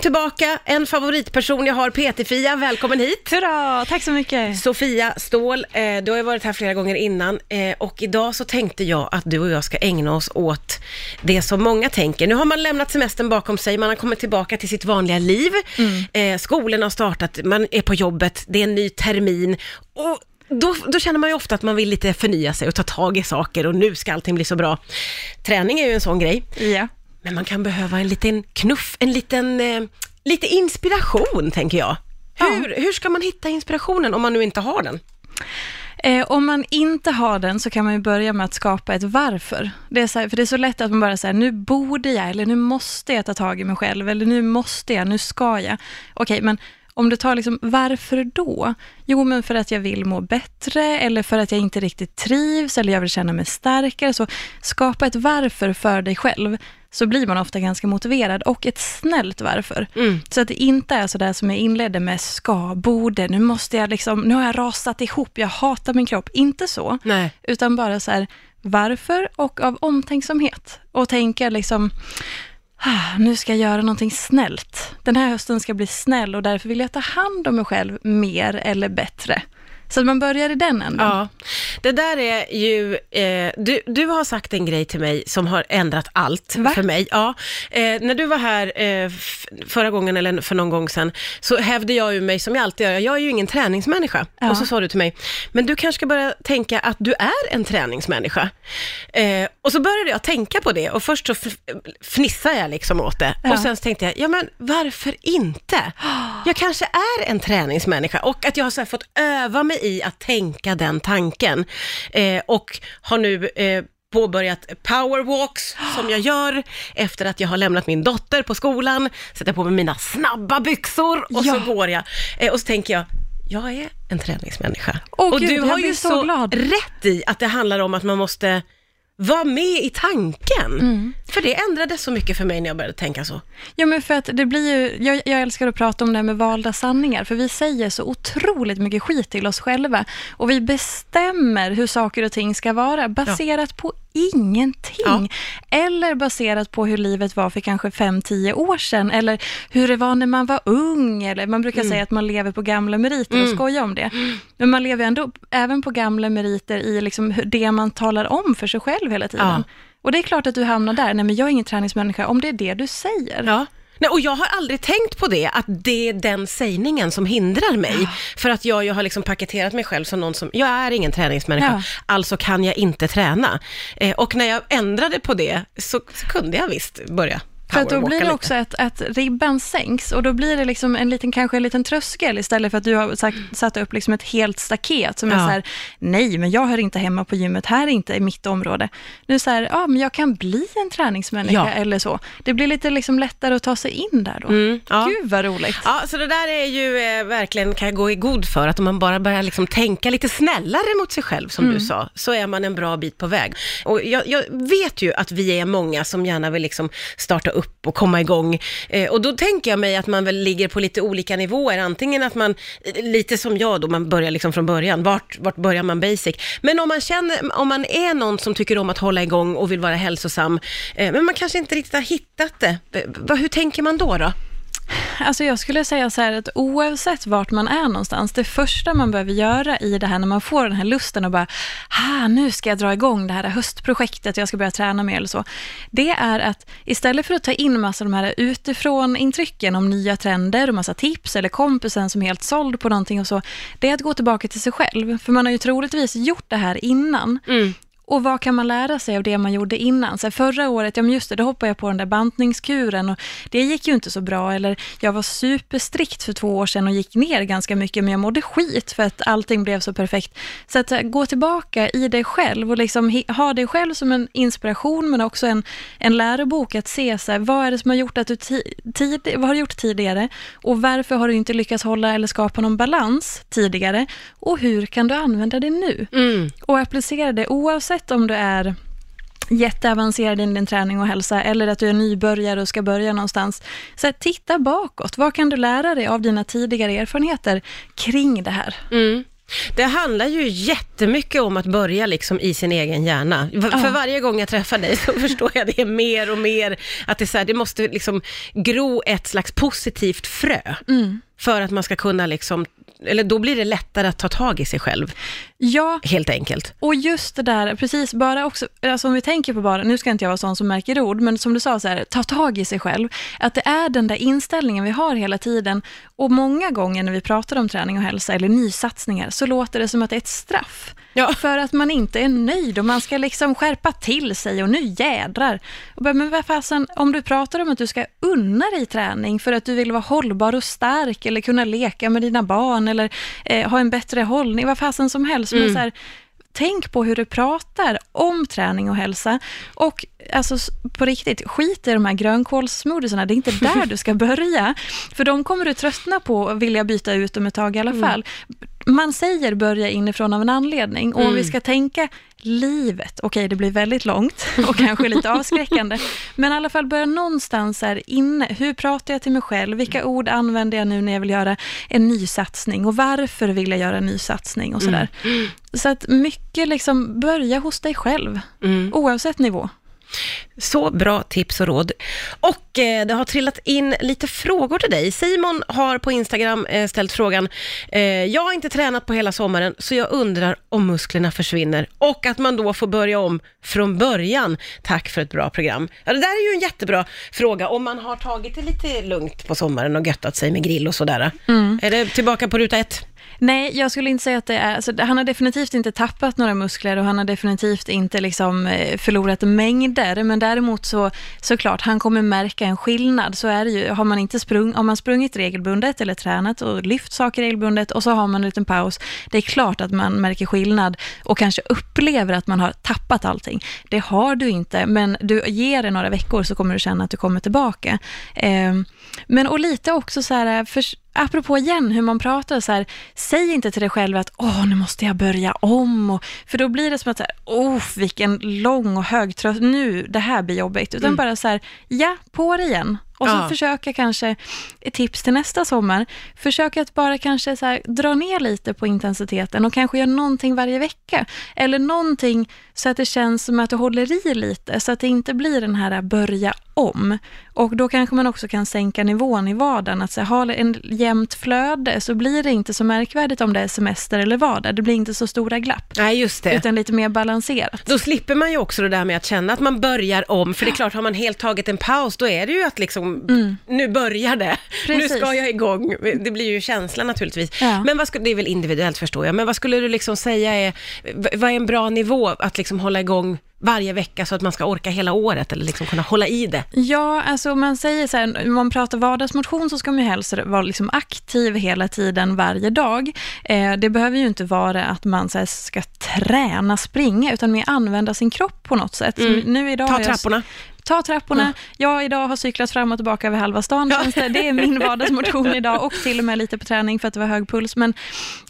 hon tillbaka, en favoritperson jag har, PT-Fia, välkommen hit. Hurra, tack så mycket. Sofia Ståhl, eh, du har ju varit här flera gånger innan eh, och idag så tänkte jag att du och jag ska ägna oss åt det som många tänker. Nu har man lämnat semestern bakom sig, man har kommit tillbaka till sitt vanliga liv, eh, skolan har startat, man är på jobbet, det är en ny termin och då, då känner man ju ofta att man vill lite förnya sig och ta tag i saker och nu ska allting bli så bra. Träning är ju en sån grej. Ja. Men man kan behöva en liten knuff, en liten, eh, lite inspiration tänker jag. Hur, hur ska man hitta inspirationen om man nu inte har den? Eh, om man inte har den så kan man ju börja med att skapa ett varför. Det är så här, för det är så lätt att man bara säger nu borde jag, eller nu måste jag ta tag i mig själv, eller nu måste jag, nu ska jag. Okej, men om du tar liksom, varför då? Jo, men för att jag vill må bättre, eller för att jag inte riktigt trivs, eller jag vill känna mig starkare. Så skapa ett varför för dig själv, så blir man ofta ganska motiverad, och ett snällt varför. Mm. Så att det inte är sådär som jag inledde med ska, borde, nu måste jag liksom, nu har jag rasat ihop, jag hatar min kropp. Inte så, Nej. utan bara så här, varför och av omtänksamhet. Och tänka liksom, nu ska jag göra någonting snällt. Den här hösten ska bli snäll och därför vill jag ta hand om mig själv mer eller bättre. Så man börjar i den änden. Ja, det där är ju, eh, du, du har sagt en grej till mig som har ändrat allt Va? för mig. Ja, eh, när du var här eh, förra gången eller för någon gång sedan så hävde jag ju mig som jag alltid gör, jag är ju ingen träningsmänniska. Ja. Och så sa du till mig, men du kanske ska börja tänka att du är en träningsmänniska. Eh, och så började jag tänka på det och först så fnissade jag liksom åt det. Ja. Och sen så tänkte jag, ja men varför inte? Jag kanske är en träningsmänniska och att jag har så fått öva mig i att tänka den tanken. Eh, och har nu eh, påbörjat powerwalks som jag gör efter att jag har lämnat min dotter på skolan, sätter på mig mina snabba byxor och Ja. så går jag. Eh, och så tänker jag, jag är en träningsmänniska. Åh, och Gud, du har ju så så rätt i att det handlar om att man måste vara med i tanken. Mm. För det ändrade så mycket för mig när jag började tänka så. Ja, men för att det blir ju, jag, jag älskar att prata om det här med valda sanningar, för vi säger så otroligt mycket skit till oss själva. Och vi bestämmer hur saker och ting ska vara, baserat på ingenting. Eller baserat på hur livet var för kanske 5-10 år sedan, eller hur det var när man var ung, eller man brukar säga att man lever på gamla meriter och skoja om det. Men man lever ändå även på gamla meriter i liksom det man talar om för sig själv hela tiden. Ja. Och det är klart att du hamnar där, nej men jag är ingen träningsmänniska, om det är det du säger. Ja. Nej, och jag har aldrig tänkt på det, att det är den sägningen som hindrar mig. För att jag, jag har liksom paketerat mig själv som någon som, jag är ingen träningsmänniska, Ja. alltså kan jag inte träna. Eh, och när jag ändrade på det så, så kunde jag visst börja För att då blir det också att, att ribban sänks och då blir det liksom en liten, kanske en liten tröskel istället för att du har sagt, satt upp liksom ett helt staket som är Ja. så här, nej men jag hör inte hemma på gymmet, här är inte mitt område. Nu är så här, ja men jag kan bli en träningsmänniska Ja. eller så. Det blir lite liksom lättare att ta sig in där då. Mm, ja. Gud vad roligt. Ja, så det där är ju eh, verkligen, kan jag gå i god för, att om man bara börjar liksom tänka lite snällare mot sig själv, som du sa, så är man en bra bit på väg. Och jag, jag vet ju att vi är många som gärna vill liksom starta upp och komma igång. Eh, och då tänker jag mig att man väl ligger på lite olika nivåer, antingen att man, lite som jag då, man börjar liksom från början, vart, vart börjar man basic? Men om man känner, om man är någon som tycker om att hålla igång och vill vara hälsosam, eh, men man kanske inte riktigt har hittat det, eh, hur tänker man då? då? Alltså jag skulle säga så här att oavsett vart man är någonstans, det första man behöver göra i det här när man får den här lusten och bara, ah, nu ska jag dra igång det här höstprojektet, jag ska börja träna mer eller så. Det är att istället för att ta in massa de här utifrån intrycken om nya trender och massa tips eller kompisen som är helt såld på någonting och så, det är att gå tillbaka till sig själv. För man har ju troligtvis gjort det här innan. Mm. Och vad kan man lära sig av det man gjorde innan? Så förra året, ja men just det, då hoppade jag på den där bantningskuren och det gick ju inte så bra. Eller jag var superstrikt för två år sedan och gick ner ganska mycket, men jag mådde skit för att allting blev så perfekt. Så att gå tillbaka i dig själv och liksom ha dig själv som en inspiration, men också en, en lärobok att se så här, vad är det som har gjort att du ti- tid, vad har du gjort tidigare och varför har du inte lyckats hålla eller skapa någon balans tidigare och hur kan du använda det nu? Mm. och applicera det oavsett om du är jätteavancerad i din träning och hälsa eller att du är nybörjare och ska börja någonstans. Så här, titta bakåt. Vad kan du lära dig av dina tidigare erfarenheter kring det här? Mm. Det handlar ju jättemycket om att börja liksom i sin egen hjärna. Ja. För varje gång jag träffar dig så förstår jag det mer och mer, att det, så här, det måste liksom gro ett slags positivt frö. Mm. För att man ska kunna liksom, eller då blir det lättare att ta tag i sig själv, Ja, helt enkelt. och just det där, precis, bara också, alltså om vi tänker på bara, nu ska inte jag vara sån som märker ord, men som du sa, så här, ta tag i sig själv. Att det är den där inställningen vi har hela tiden. Och många gånger när vi pratar om träning och hälsa, eller nysatsningar, så låter det som att det är ett straff. Ja. För att man inte är nöjd och man ska liksom skärpa till sig och nu jädrar. Och bara, men vad fasen, om du pratar om att du ska unna dig träning för att du vill vara hållbar och stark eller kunna leka med dina barn eller eh, ha en bättre hållning, vad fasen som helst. Men så här, tänk på hur du pratar om träning och hälsa. Och alltså, på riktigt, skit i de här grönkålssmoothiesarna, det är inte där du ska börja. För de kommer du tröttna på och vilja byta ut dem ett tag i alla fall. Man säger börja inifrån av en anledning. Och om vi ska tänka livet, okej det blir väldigt långt och kanske lite avskräckande, men i alla fall börja någonstans här inne. Hur pratar jag till mig själv? Vilka ord använder jag nu när jag vill göra en ny satsning? Och varför vill jag göra en ny satsning? Och sådär. Så att mycket liksom, börja hos dig själv, oavsett nivå. Så bra tips och råd. Och eh, det har trillat in lite frågor till dig. Simon har på Instagram eh, ställt frågan, eh, jag har inte tränat på hela sommaren, så jag undrar om musklerna försvinner och att man då får börja om från början. Tack för ett bra program. Ja, det där är ju en jättebra fråga, om man har tagit det lite lugnt på sommaren och göttat sig med grill och sådär. Är det tillbaka på ruta ett? Nej, jag skulle inte säga att det är... Alltså, han har definitivt inte tappat några muskler och han har definitivt inte liksom, eh, förlorat mängder. Men däremot så såklart, han kommer märka en skillnad. Så är det ju. Har man, inte sprung, har man sprungit regelbundet eller tränat och lyft saker regelbundet och så har man en liten paus. Det är klart att man märker skillnad och kanske upplever att man har tappat allting. Det har du inte, men du ger det några veckor så kommer du känna att du kommer tillbaka. Eh, men och lite också så här, eh, för, apropå igen hur man pratar, så här, säg inte till dig själv att åh, nu måste jag börja om. Och, för då blir det som att, så här, vilken lång och hög tröst, nu, det här blir jobbigt. Utan bara så här, ja, på det igen. Och så Ja. försöka kanske, ett tips till nästa sommar, försöka att bara kanske så här, dra ner lite på intensiteten och kanske göra någonting varje vecka. Eller någonting så att det känns som att du håller i lite, så att det inte blir den här börja om. Och då kanske man också kan sänka nivån i vardagen, att så här, ha en jämnt flöde, så blir det inte så märkvärdigt om det är semester eller vardag. Det blir inte så stora glapp, Nej, just det. utan lite mer balanserat. Då slipper man ju också det där med att känna att man börjar om, för det är klart, har man helt tagit en paus, då är det ju att liksom, nu börjar det, nu Precis. ska jag igång. Det blir ju känslan naturligtvis. Ja. Men vad skulle, det är väl individuellt förstår jag, men vad skulle du liksom säga är, vad är en bra nivå att liksom hålla igång varje vecka så att man ska orka hela året, eller liksom kunna hålla i det? Ja, alltså man säger så här, om man pratar vardagsmotion så ska man ju helst vara liksom aktiv hela tiden, varje dag. Eh, det behöver ju inte vara att man så här, ska träna, springa, utan mer använda sin kropp på något sätt. Så Nu idag Ta trapporna. Ta trapporna. Jag idag har cyklat fram och tillbaka över halva stan. Det. det är min vardagsmotion idag och till och med lite på träning för att det var hög puls. Men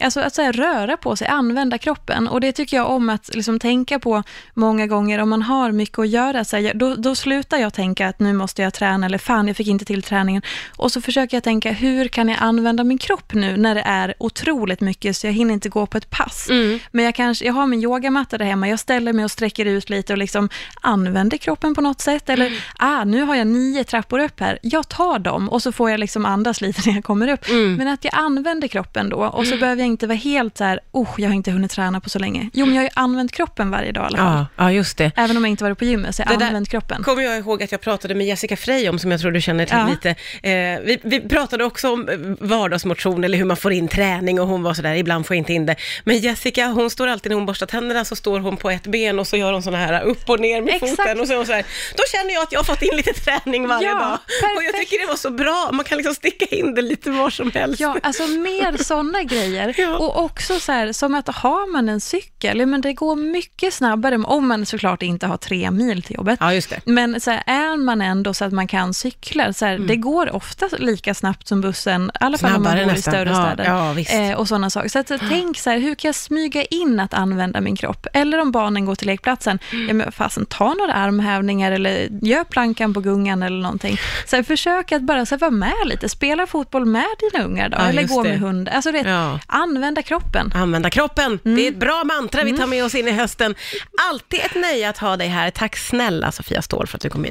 alltså att så här, röra på sig, använda kroppen. Och det tycker jag om att liksom, tänka på många gånger om man har mycket att göra. Så här, då, då slutar jag tänka att nu måste jag träna eller fan, jag fick inte till träningen. Och så försöker jag tänka, hur kan jag använda min kropp nu när det är otroligt mycket så jag hinner inte gå på ett pass. Men jag, kanske, jag har min yogamatta där hemma, jag ställer mig och sträcker ut lite och liksom använder kroppen på något sätt. Eller, ah, nu har jag nio trappor upp här, jag tar dem och så får jag liksom andas lite när jag kommer upp. Men att jag använder kroppen då och så behöver jag inte vara helt så här, oh, jag har inte hunnit träna på så länge. Jo, men jag har ju använt kroppen varje dag i alla fall. Ja, ja just det. Även om jag inte varit på gymmet, så jag har där använt kroppen. kommer jag ihåg att jag pratade med Jessica Frey om, som jag tror du känner till Ja. lite. Eh, vi, vi pratade också om eh, vardagsmotion, eller hur man får in träning, och hon var sådär, ibland får jag inte in det. Men Jessica, hon står alltid när hon borstar tänderna, så står hon på ett ben och så gör hon sådana här upp och ner med Exakt. foten, och så är hon så här, då känner jag att jag har fått in lite träning varje Ja, dag. Och jag perfekt. tycker det var så bra, man kan liksom sticka in det lite var som helst. Ja, alltså mer sådana grejer. Ja. Och också så här, som att har man en cykel, men det går mycket snabbare, om man såklart såklart inte ha tre mil till jobbet. Ja. Men så här, är man ändå så att man kan cykla, så här, det går ofta lika snabbt som bussen, i alla fall om man Mm. Bor i större Ja, städer. ja, visst. Eh, och sådana saker. Så att, tänk så här, hur kan jag smyga in att använda min kropp? Eller om barnen går till lekplatsen, Mm. ja, men fasen, ta några armhävningar eller gör plankan på gungan eller någonting. Så försök att bara så vara med lite, spela fotboll med dina ungar då, Ja, eller gå det. med hund. Alltså, Ja. använda kroppen. Använda kroppen. Mm. Det är ett bra mantra vi tar med oss in i hösten. Alltid ett nöje att ha dig här. Tack snälla Sofia Ståhl för att du kom hit.